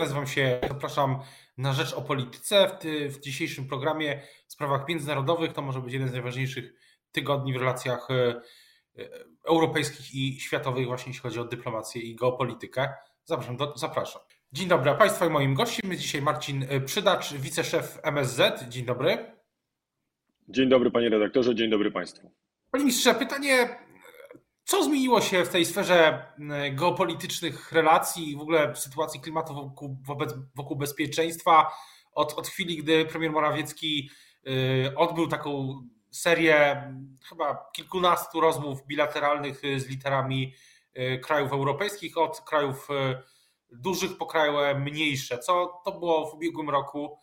Nazywam się, zapraszam na Rzecz o Polityce. W, ty, w dzisiejszym programie w sprawach międzynarodowych to może być jeden z najważniejszych tygodni w relacjach e, e, europejskich i światowych, właśnie jeśli chodzi o dyplomację i geopolitykę. Zapraszam. Do, zapraszam. Dzień dobry, a Państwa i moim gościem jest dzisiaj Marcin Przydacz, wiceszef MSZ. Dzień dobry. Dzień dobry panie redaktorze, dzień dobry Państwu. Panie ministrze, pytanie co zmieniło się w tej sferze mm, geopolitycznych relacji i w ogóle sytuacji klimatu wokół, wobec, wokół bezpieczeństwa od, od chwili, gdy premier Morawiecki y, odbył taką serię chyba kilkunastu rozmów bilateralnych y, z literami krajów europejskich, od krajów dużych po kraje mniejsze. Co to było w ubiegłym roku?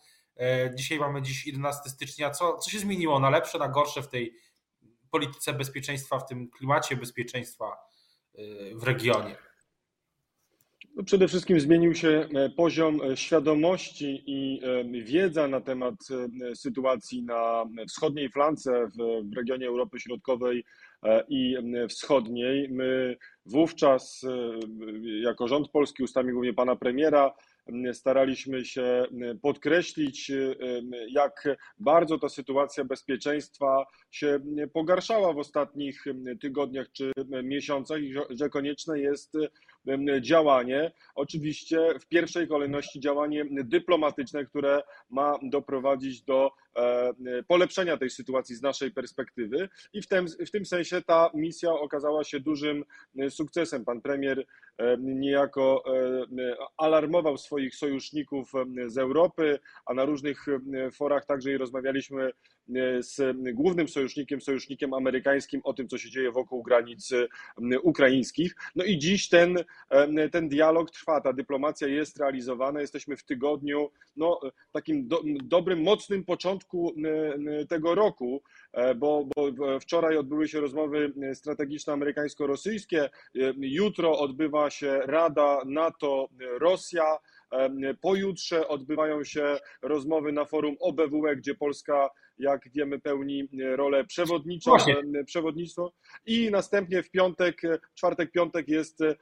Dzisiaj mamy dziś 11 stycznia. Co, co się zmieniło na lepsze, na gorsze w tej polityce bezpieczeństwa, w tym klimacie bezpieczeństwa y, w regionie? No przede wszystkim zmienił się e, poziom e, świadomości i e, wiedza na temat sytuacji na wschodniej flance w, regionie Europy Środkowej i Wschodniej. My wówczas, jako rząd polski, ustami głównie pana premiera, staraliśmy się podkreślić, jak bardzo ta sytuacja bezpieczeństwa się pogarszała w ostatnich tygodniach czy miesiącach i że konieczne jest działanie. Oczywiście w pierwszej kolejności działanie dyplomatyczne, które ma doprowadzić do polepszenia tej sytuacji z naszej perspektywy i w tym, w tym sensie ta misja okazała się dużym sukcesem. Pan premier e, niejako e, alarmował swoich sojuszników z Europy, a na różnych forach także i rozmawialiśmy z głównym sojusznikiem, sojusznikiem amerykańskim o tym, co się dzieje wokół granic ukraińskich. No i dziś ten, ten dialog trwa, ta dyplomacja jest realizowana. Jesteśmy w tygodniu, no, takim do, dobrym, mocnym początku tego roku, e, bo, bo wczoraj odbyły się rozmowy strategiczne amerykańsko-rosyjskie. Jutro odbywa się Rada NATO-Rosja. Pojutrze odbywają się rozmowy na forum OBWE, gdzie Polska jak wiemy, pełni rolę przewodniczą, przewodnictwo. I następnie w piątek, czwartek, piątek jest e,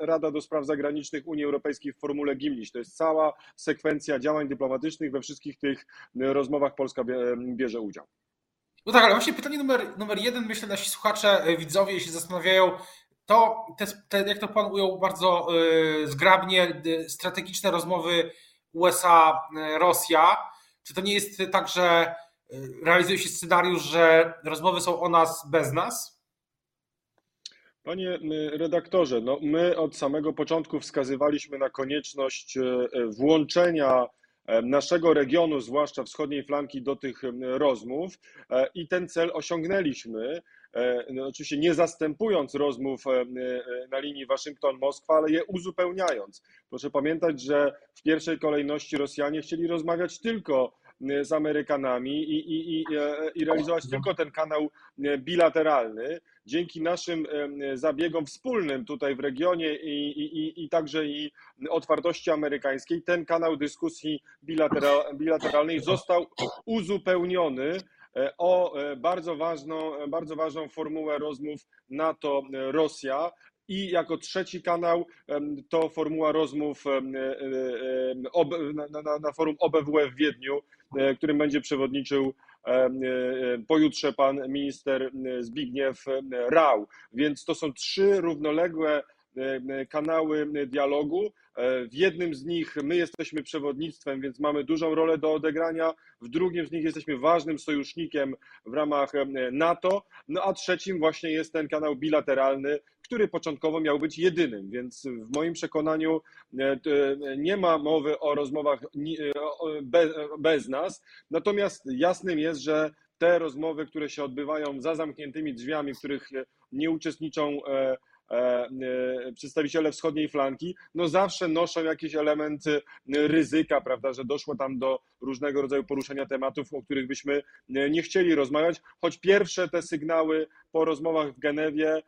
Rada do Spraw Zagranicznych Unii Europejskiej w formule Gimniś. To jest cała sekwencja działań dyplomatycznych. We wszystkich tych rozmowach Polska bierze udział. No tak, ale właśnie pytanie numer, numer jeden, myślę, nasi słuchacze, e, widzowie się zastanawiają, to, te, te, jak to Pan ujął bardzo y, zgrabnie, y, strategiczne rozmowy USA-Rosja, czy to nie jest tak, że y, realizuje się scenariusz, że rozmowy są o nas bez nas? Panie redaktorze, no my od samego początku wskazywaliśmy na konieczność włączenia naszego regionu, zwłaszcza wschodniej flanki, do tych rozmów i ten cel osiągnęliśmy. E, no oczywiście nie zastępując rozmów e, e, na linii Waszyngton-Moskwa, ale je uzupełniając. Proszę pamiętać, że w pierwszej kolejności Rosjanie chcieli rozmawiać tylko z Amerykanami i, i, i, i realizować tylko ten kanał bilateralny. Dzięki naszym zabiegom wspólnym tutaj w regionie i, i, i także i otwartości amerykańskiej, ten kanał dyskusji bilateralnej został uzupełniony o bardzo ważną, bardzo ważną formułę rozmów NATO-Rosja. I jako trzeci kanał to formuła rozmów na, na, na forum OBWE w Wiedniu, którym będzie przewodniczył pojutrze pan minister Zbigniew Rał. Więc to są trzy równoległe kanały dialogu. E, w jednym z nich my jesteśmy przewodnictwem, więc mamy dużą rolę do odegrania. W drugim z nich jesteśmy ważnym sojusznikiem w ramach NATO. No a trzecim właśnie jest ten kanał bilateralny, który początkowo miał być jedynym, więc w moim przekonaniu e, nie ma mowy o rozmowach bez nas. Natomiast jasnym jest, że te rozmowy, które się odbywają za zamkniętymi drzwiami, w których nie uczestniczą e, E, e, przedstawiciele wschodniej flanki, no zawsze noszą jakiś element e, ryzyka, prawda, że doszło tam do różnego rodzaju poruszenia tematów, o których byśmy nie chcieli rozmawiać, choć pierwsze te sygnały po rozmowach w Genewie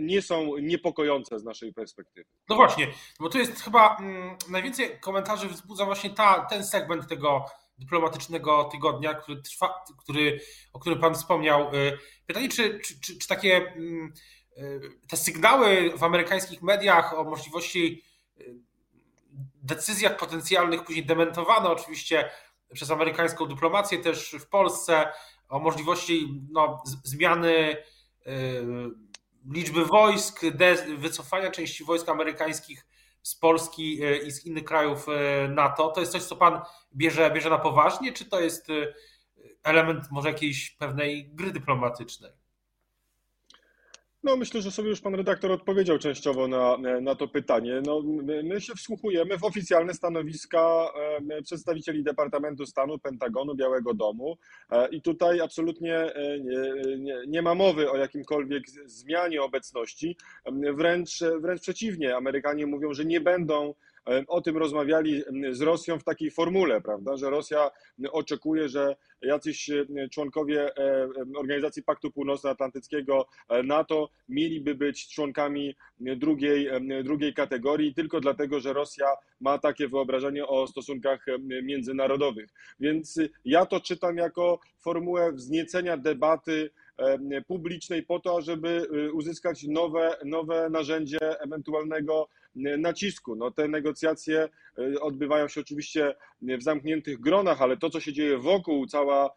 nie są niepokojące z naszej perspektywy. No właśnie, bo tu jest chyba mm, najwięcej komentarzy wzbudza właśnie ta, ten segment tego dyplomatycznego tygodnia, który trwa, który, o którym Pan wspomniał. Pytanie, czy, czy, czy, czy takie mm, te sygnały w amerykańskich mediach o możliwości decyzjach potencjalnych, później dementowane oczywiście przez amerykańską dyplomację też w Polsce, o możliwości no, zmiany liczby wojsk, wycofania części wojsk amerykańskich z Polski i z innych krajów NATO. To jest coś, co pan bierze, bierze na poważnie, czy to jest element może jakiejś pewnej gry dyplomatycznej? No, myślę, że sobie już pan redaktor odpowiedział częściowo na, na to pytanie. No, my, my się wsłuchujemy w oficjalne stanowiska przedstawicieli Departamentu Stanu, Pentagonu, Białego Domu e, i tutaj absolutnie e, nie, nie, nie ma mowy o jakimkolwiek zmianie obecności. Wręcz, wręcz przeciwnie, Amerykanie mówią, że nie będą o tym rozmawiali z Rosją w takiej formule, prawda, że Rosja oczekuje, że jacyś członkowie e, Organizacji Paktu Północnoatlantyckiego e, NATO mieliby być członkami drugiej, drugiej kategorii tylko dlatego, że Rosja ma takie wyobrażenie o stosunkach międzynarodowych. Więc ja to czytam jako formułę wzniecenia debaty publicznej po to, żeby uzyskać nowe, nowe narzędzie ewentualnego nacisku. No, te negocjacje e, odbywają się oczywiście w zamkniętych gronach, ale to, co się dzieje wokół, cała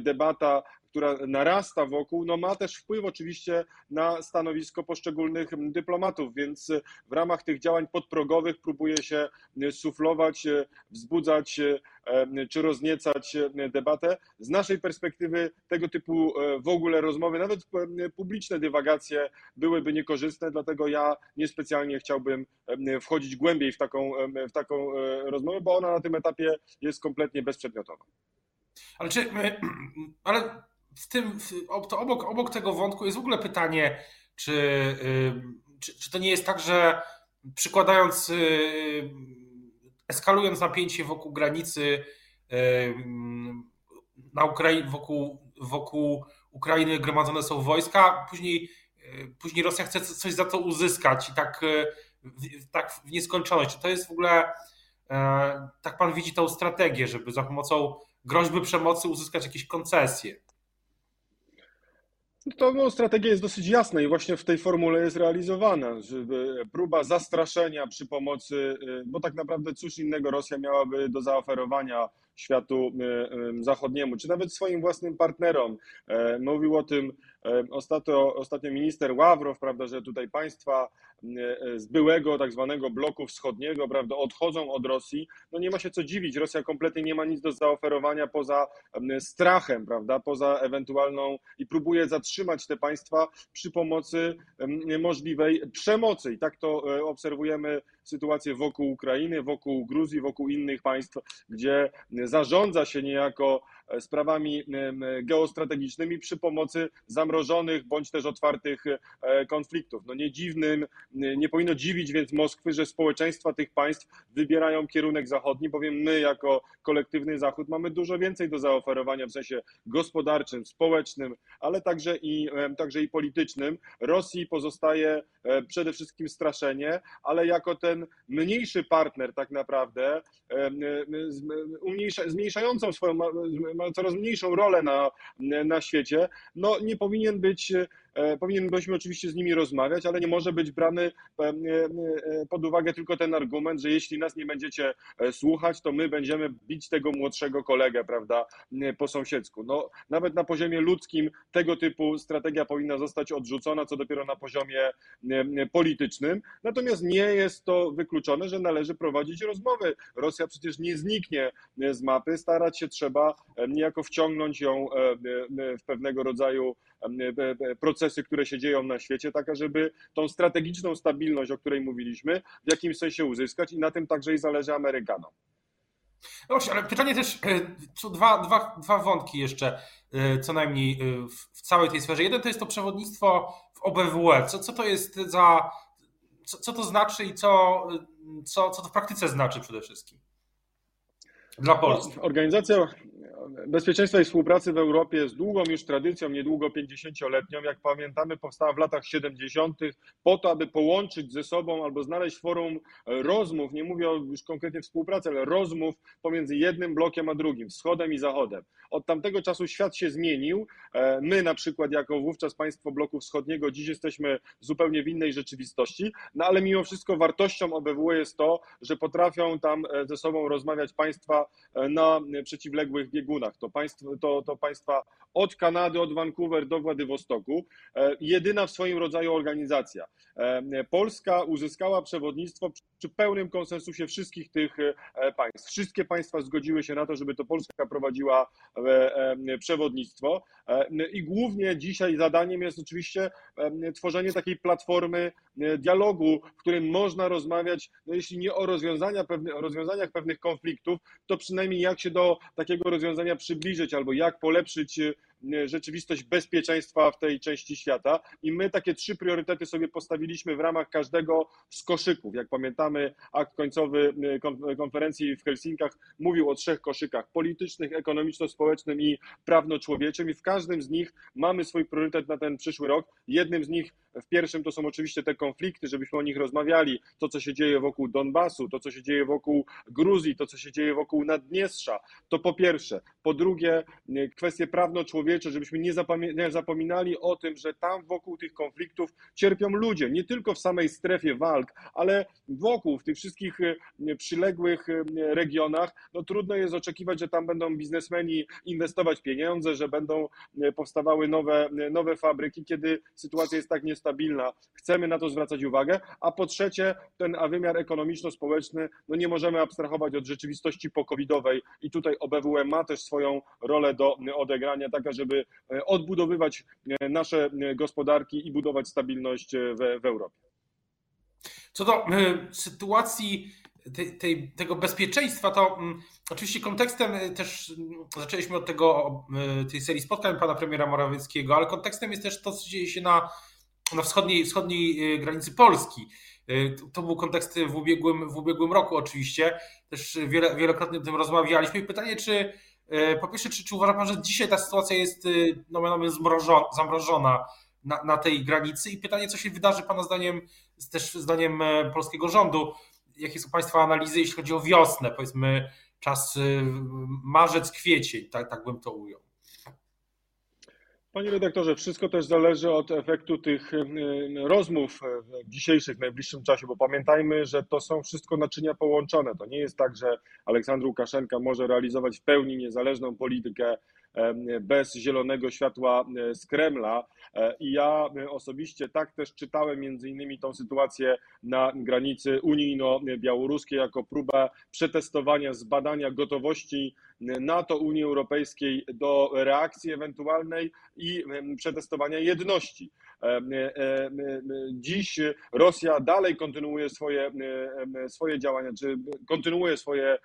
debata która narasta wokół, no ma też wpływ oczywiście na stanowisko poszczególnych dyplomatów, więc w ramach tych działań podprogowych próbuje się suflować, wzbudzać czy rozniecać debatę. Z naszej perspektywy tego typu w ogóle rozmowy, nawet publiczne dywagacje byłyby niekorzystne, dlatego ja niespecjalnie chciałbym wchodzić głębiej w taką, w taką rozmowę, bo ona na tym etapie jest kompletnie bezprzedmiotowa. Ale czy, ale w tym, to obok, obok tego wątku jest w ogóle pytanie, czy, y, czy, czy to nie jest tak, że przykładając, y, eskalując napięcie wokół granicy y, na Ukrai wokół, wokół Ukrainy gromadzone są wojska, później, później Rosja chce coś za to uzyskać i tak, tak w nieskończoność. Czy to jest w ogóle, tak pan widzi tą strategię, żeby za pomocą groźby przemocy uzyskać jakieś koncesje? To no, strategia jest dosyć jasna i właśnie w tej formule jest realizowana, żeby próba zastraszenia przy pomocy, y, bo tak naprawdę cóż innego Rosja miałaby do zaoferowania światu y, zachodniemu, czy nawet swoim własnym partnerom. E, mówił o tym e, ostatnio, ostatnio minister Ławrow, prawda, że tutaj państwa z byłego tak zwanego bloku wschodniego, prawda, odchodzą od Rosji. No nie ma się co dziwić, Rosja kompletnie nie ma nic do zaoferowania poza strachem, prawda, poza ewentualną i próbuje zatrzymać te państwa przy pomocy możliwej przemocy. I tak to e, obserwujemy sytuację wokół Ukrainy, wokół Gruzji, wokół innych państw, gdzie zarządza się niejako sprawami geostrategicznymi przy pomocy zamrożonych bądź też otwartych e, konfliktów. No nie dziwnym, nie powinno dziwić więc Moskwy, że społeczeństwa tych państw wybierają kierunek zachodni, bowiem my jako kolektywny Zachód mamy dużo więcej do zaoferowania w sensie gospodarczym, społecznym, ale także i, także i politycznym. Rosji pozostaje e, przede wszystkim straszenie, ale jako ten mniejszy partner tak naprawdę, zmniejszającą swoją, ma coraz mniejszą rolę na, na świecie, no nie powinien być powinniśmy oczywiście z nimi rozmawiać, ale nie może być brany e, e, pod uwagę tylko ten argument, że jeśli nas nie będziecie słuchać, to my będziemy bić tego młodszego kolegę, prawda, po sąsiedzku. No, nawet na poziomie ludzkim tego typu strategia powinna zostać odrzucona, co dopiero na poziomie politycznym. Natomiast nie jest to wykluczone, że należy prowadzić rozmowy. Rosja przecież nie zniknie z mapy, starać się trzeba niejako wciągnąć ją w pewnego rodzaju procesy, które się dzieją na świecie, tak żeby tą strategiczną stabilność, o której mówiliśmy, w jakimś sensie uzyskać i na tym także i zależy Amerykanom. No właśnie, ale pytanie też, co dwa, dwa, dwa wątki jeszcze, e, co najmniej e, w całej tej sferze. Jeden to jest to przewodnictwo w OBWE. Co, co to jest za, co, co to znaczy i co, co, co to w praktyce znaczy przede wszystkim? Dla Polski. Organizacja, bezpieczeństwa i współpracy w Europie jest długą już tradycją, niedługo 50-letnią. Jak pamiętamy, powstała w latach 70. po to, aby połączyć ze sobą albo znaleźć forum rozmów, nie mówię już konkretnie współpracy, ale rozmów pomiędzy jednym blokiem a drugim, wschodem i zachodem. Od tamtego czasu świat się zmienił. E, my na przykład jako wówczas państwo bloku wschodniego dziś jesteśmy zupełnie w innej rzeczywistości, no ale mimo wszystko wartością OBWE jest to, że potrafią tam e, ze sobą rozmawiać państwa e, na przeciwległych biegunach. To, państwo, to, to państwa od Kanady, od Vancouver do Władywostoku. Jedyna w swoim rodzaju organizacja. Polska uzyskała przewodnictwo przy pełnym konsensusie wszystkich tych państw. Wszystkie państwa zgodziły się na to, żeby to Polska prowadziła przewodnictwo i głównie dzisiaj zadaniem jest oczywiście tworzenie takiej platformy dialogu, w którym można rozmawiać, no jeśli nie o, rozwiązania pewne, o rozwiązaniach pewnych konfliktów, to przynajmniej jak się do takiego rozwiązania przybliżyć albo jak polepszyć rzeczywistość bezpieczeństwa w tej części świata. I my takie trzy priorytety sobie postawiliśmy w ramach każdego z koszyków. Jak pamiętamy, akt końcowy konferencji w Helsinkach mówił o trzech koszykach: politycznych, ekonomiczno-społecznym i prawno-człowieczym. I w każdym z nich mamy swój priorytet na ten przyszły rok. Jednym z nich w pierwszym to są oczywiście te konflikty, żebyśmy o nich rozmawiali. To, co się dzieje wokół Donbasu, to, co się dzieje wokół Gruzji, to, co się dzieje wokół Naddniestrza. To po pierwsze. Po drugie, kwestie żebyśmy nie, zapominali o tym, że tam wokół tych konfliktów cierpią ludzie. Nie tylko w samej strefie walk, ale wokół, w tych wszystkich przyległych regionach. No trudno jest oczekiwać, że tam będą biznesmeni inwestować pieniądze, że będą powstawały nowe, nowe fabryki, kiedy sytuacja jest tak niestabilna stabilna. Chcemy na to zwracać uwagę. A po trzecie, ten wymiar ekonomiczno-społeczny, no nie możemy abstrahować od rzeczywistości pokowidowej i tutaj OBWE ma też swoją rolę do odegrania, taka, żeby e, odbudowywać e, nasze e, gospodarki i budować stabilność w, w Europie. Co do sytuacji tej, tego bezpieczeństwa, to um, oczywiście kontekstem też zaczęliśmy od tego, tej serii spotkań pana premiera Morawieckiego, ale kontekstem jest też to, co dzieje się na na wschodniej, wschodniej granicy Polski. To był kontekst w ubiegłym, w ubiegłym roku oczywiście. Też wielokrotnie o tym rozmawialiśmy. Pytanie, czy po pierwsze, czy, czy uważa Pan, że dzisiaj ta sytuacja jest no, zamrożona na, na tej granicy? I pytanie, co się wydarzy Pana zdaniem, też zdaniem polskiego rządu? Jakie są Państwa analizy, jeśli chodzi o wiosnę, powiedzmy czas marzec, kwiecień, tak, tak bym to ujął? Panie redaktorze, wszystko też zależy od efektu tych rozmów w dzisiejszych, najbliższym czasie, bo pamiętajmy, że to są wszystko naczynia połączone. To nie jest tak, że Aleksandr Łukaszenka może realizować w pełni niezależną politykę bez zielonego światła z Kremla. E, I ja osobiście tak też czytałem między innymi tą sytuację na granicy unijno-białoruskiej jako próbę przetestowania, zbadania gotowości NATO, Unii Europejskiej do reakcji ewentualnej i przetestowania jedności. Dziś Rosja dalej kontynuuje swoje, swoje działania, czy kontynuuje swoje,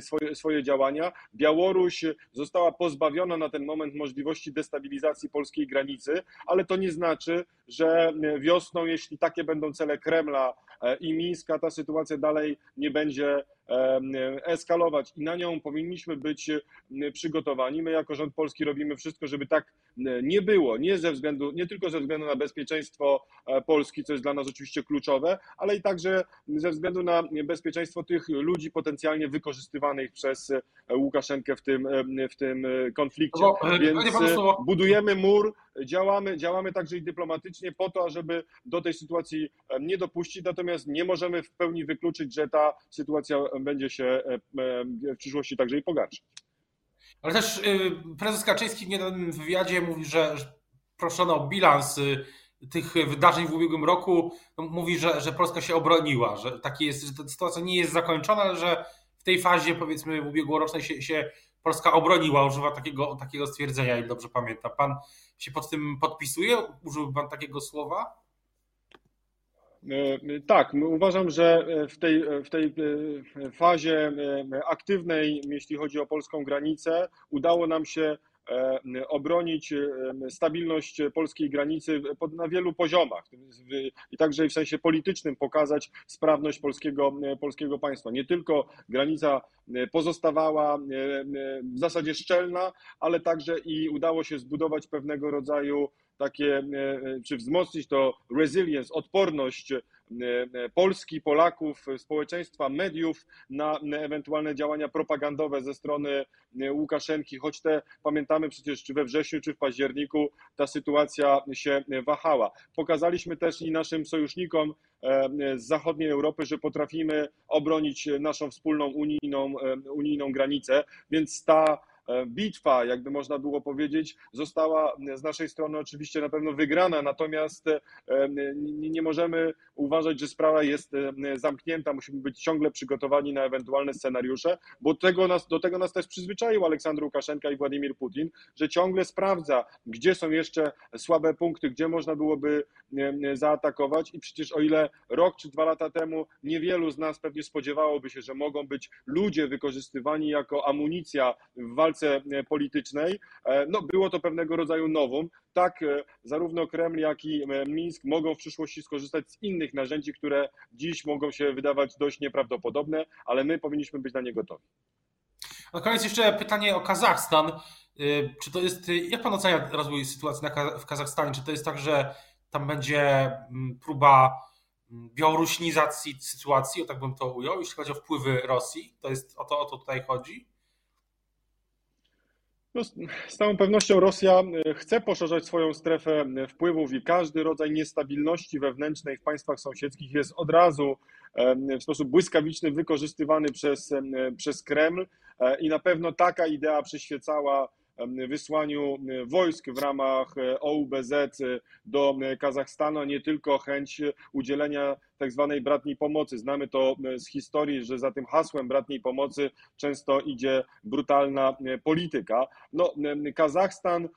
swoje, swoje działania. Białoruś została pozbawiona na ten moment możliwości destabilizacji polskiej granicy, ale to nie znaczy, że wiosną, jeśli takie będą cele Kremla e, i Mińska, ta sytuacja dalej nie będzie eskalować i na nią powinniśmy być przygotowani. My jako rząd polski robimy wszystko, żeby tak nie było, nie ze względu, nie tylko ze względu na bezpieczeństwo e, Polski, co jest dla nas oczywiście kluczowe, ale i także ze względu na bezpieczeństwo tych ludzi potencjalnie wykorzystywanych przez e, Łukaszenkę w tym, w tym konflikcie. No bo, Więc budujemy mur, działamy, działamy także i dyplomatycznie po to, żeby do tej sytuacji nie dopuścić, natomiast nie możemy w pełni wykluczyć, że ta sytuacja będzie się w przyszłości także i pogarszać. Ale też y, prezes Kaczyński w niedawnym wywiadzie mówi, że proszono o bilans y, tych wydarzeń w ubiegłym roku. No, mówi, że, że Polska się obroniła, że taki jest, że ta sytuacja nie jest zakończona, ale że w tej fazie, powiedzmy, ubiegłorocznej się, się Polska obroniła. Używa takiego, takiego stwierdzenia, ile dobrze pamiętam. Pan się pod tym podpisuje? Użyłby pan takiego słowa? E, tak, uważam, że w tej, w tej e, fazie e, aktywnej, jeśli chodzi o polską granicę, udało nam się obronić stabilność polskiej granicy na wielu poziomach i także w sensie politycznym pokazać sprawność polskiego, polskiego państwa. Nie tylko granica pozostawała w zasadzie szczelna, ale także i udało się zbudować pewnego rodzaju takie, czy wzmocnić to resilience, odporność Polski, Polaków, społeczeństwa, mediów na ewentualne działania propagandowe ze strony Łukaszenki, choć te pamiętamy przecież czy we wrześniu, czy w październiku ta sytuacja się wahała. Pokazaliśmy też i naszym sojusznikom z zachodniej Europy, że potrafimy obronić naszą wspólną unijną, unijną granicę, więc ta E, bitwa, jakby można było powiedzieć, została z naszej strony oczywiście na pewno wygrana, natomiast e, nie możemy uważać, że sprawa jest e, zamknięta. Musimy być ciągle przygotowani na ewentualne scenariusze, bo tego nas, do tego nas też przyzwyczaił Aleksandr Łukaszenka i Władimir Putin, że ciągle sprawdza, gdzie są jeszcze słabe punkty, gdzie można byłoby zaatakować i przecież o ile rok czy dwa lata temu niewielu z nas pewnie spodziewałoby się, że mogą być ludzie wykorzystywani jako amunicja w walce e, politycznej. E, no, było to pewnego rodzaju nowum. Tak, e, zarówno Kreml, jak i Mińsk mogą w przyszłości skorzystać z innych narzędzi, które dziś mogą się wydawać dość nieprawdopodobne, ale my powinniśmy być na nie gotowi. Na koniec jeszcze pytanie o Kazachstan. Czy to jest, jak pan ocenia rozwój sytuacji w Kazachstanie? Czy to jest tak, że tam będzie mm, próba mm, białoruśnizacji sytuacji, o tak bym to ujął, jeśli chodzi o wpływy Rosji? To jest o to, o to tutaj chodzi? No, z całą pewnością Rosja e, chce poszerzać swoją strefę e, wpływów i każdy rodzaj niestabilności wewnętrznej w państwach sąsiedzkich jest od razu e, w sposób błyskawiczny wykorzystywany przez, przez Kreml i na pewno taka idea przyświecała wysłaniu wojsk w ramach OUBZ do Kazachstanu, nie tylko chęć udzielenia tak zwanej bratniej pomocy. Znamy to z historii, że za tym hasłem bratniej pomocy często idzie brutalna polityka. No, Kazachstan,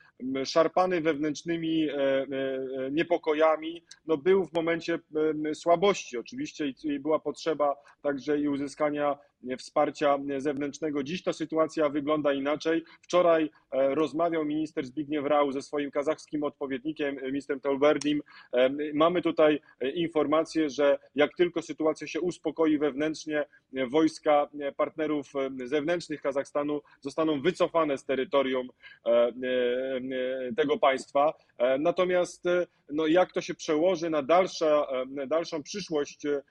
szarpany wewnętrznymi e, e, niepokojami, no, był w momencie słabości oczywiście i była potrzeba także i uzyskania wsparcia zewnętrznego. Dziś ta sytuacja wygląda inaczej. Wczoraj e, rozmawiał minister Zbigniew Rau ze swoim kazachskim odpowiednikiem, ministrem Tolberdim. Mamy tutaj informację, że jak tylko sytuacja się uspokoi wewnętrznie, wojska partnerów zewnętrznych Kazachstanu zostaną wycofane z terytorium e, e, tego państwa. E, natomiast no, jak to się przełoży na dalsza, dalszą przyszłość E,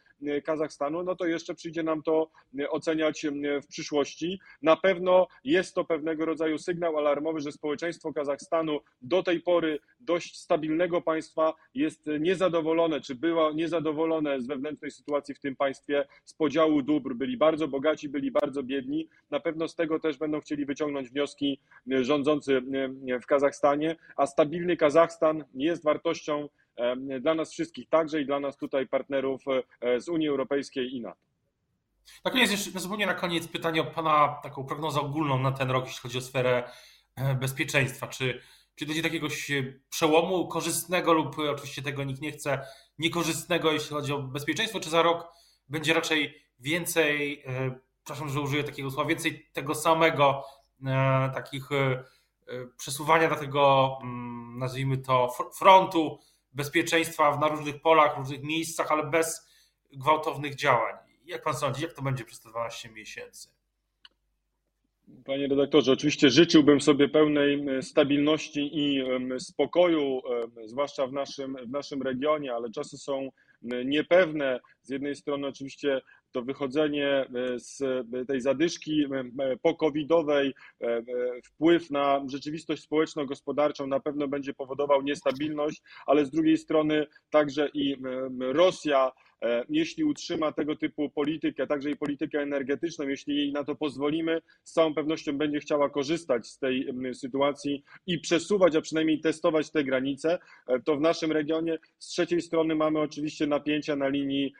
Kazachstanu, no to jeszcze przyjdzie nam to e, oceniać e, w przyszłości. Na pewno jest to pewnego rodzaju sygnał alarmowy, że społeczeństwo Kazachstanu do tej pory dość stabilnego państwa jest niezadowolone, czy było niezadowolone z wewnętrznej sytuacji w tym państwie, z podziału dóbr. Byli bardzo bogaci, byli bardzo biedni. Na pewno z tego też będą chcieli wyciągnąć wnioski rządzący w Kazachstanie, a stabilny Kazachstan jest wartością dla nas wszystkich, także i dla nas tutaj partnerów e, z Unii Europejskiej i NATO. Na koniec jeszcze zupełnie na koniec pytanie o Pana taką prognozę ogólną na ten rok, jeśli chodzi o sferę e, bezpieczeństwa. Czy, czy dojdzie do jakiegoś e, przełomu korzystnego lub oczywiście tego nikt nie chce, niekorzystnego, jeśli chodzi o bezpieczeństwo, czy za rok będzie raczej więcej, przepraszam, że użyję takiego słowa, więcej tego samego, takich przesuwania do tego, mm, nazwijmy to, frontu bezpieczeństwa na różnych polach, różnych miejscach, ale bez gwałtownych działań. Jak pan sądzi, jak to będzie przez te 12 miesięcy? Panie redaktorze, oczywiście życzyłbym sobie pełnej stabilności i spokoju, zwłaszcza w naszym, w naszym regionie, ale czasy są niepewne. Z jednej strony oczywiście to wychodzenie e, z e, tej zadyszki e, pokowidowej, wpływ na rzeczywistość społeczno-gospodarczą na pewno będzie powodował niestabilność, ale z drugiej strony także i Rosja, jeśli utrzyma tego typu politykę, także i politykę energetyczną, jeśli jej na to pozwolimy, z całą pewnością będzie chciała korzystać z tej sytuacji i przesuwać, a przynajmniej testować te granice, to w naszym regionie z trzeciej strony mamy oczywiście napięcia na linii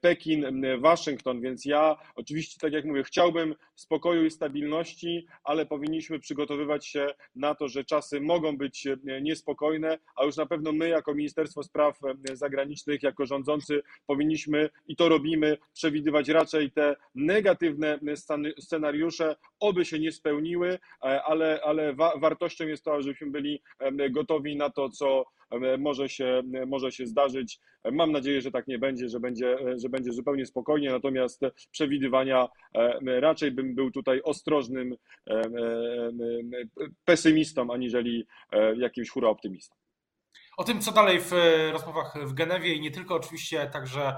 Pekin, Waszyngton, więc ja oczywiście, tak jak mówię, chciałbym spokoju i stabilności, ale powinniśmy przygotowywać się na to, że czasy mogą być niespokojne, a już na pewno my, jako Ministerstwo Spraw Zagranicznych, jako rządzący, powinniśmy i to robimy, przewidywać raczej te negatywne scenariusze, oby się nie spełniły, ale, ale wa wartością jest to, żebyśmy byli gotowi na to, co może się, może się zdarzyć. Mam nadzieję, że tak nie będzie, że będzie, że będzie zupełnie spokojnie, natomiast przewidywania raczej bym był tutaj ostrożnym pesymistą, aniżeli jakimś hura optymistą. O tym, co dalej w rozmowach w Genewie i nie tylko, oczywiście także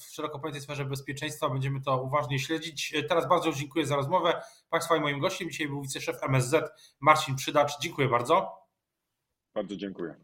w szeroko pojętej sferze bezpieczeństwa będziemy to uważnie śledzić. Teraz bardzo dziękuję za rozmowę. Państwa i moim gościem dzisiaj był wiceszef MSZ Marcin Przydacz. Dziękuję bardzo. Bardzo dziękuję.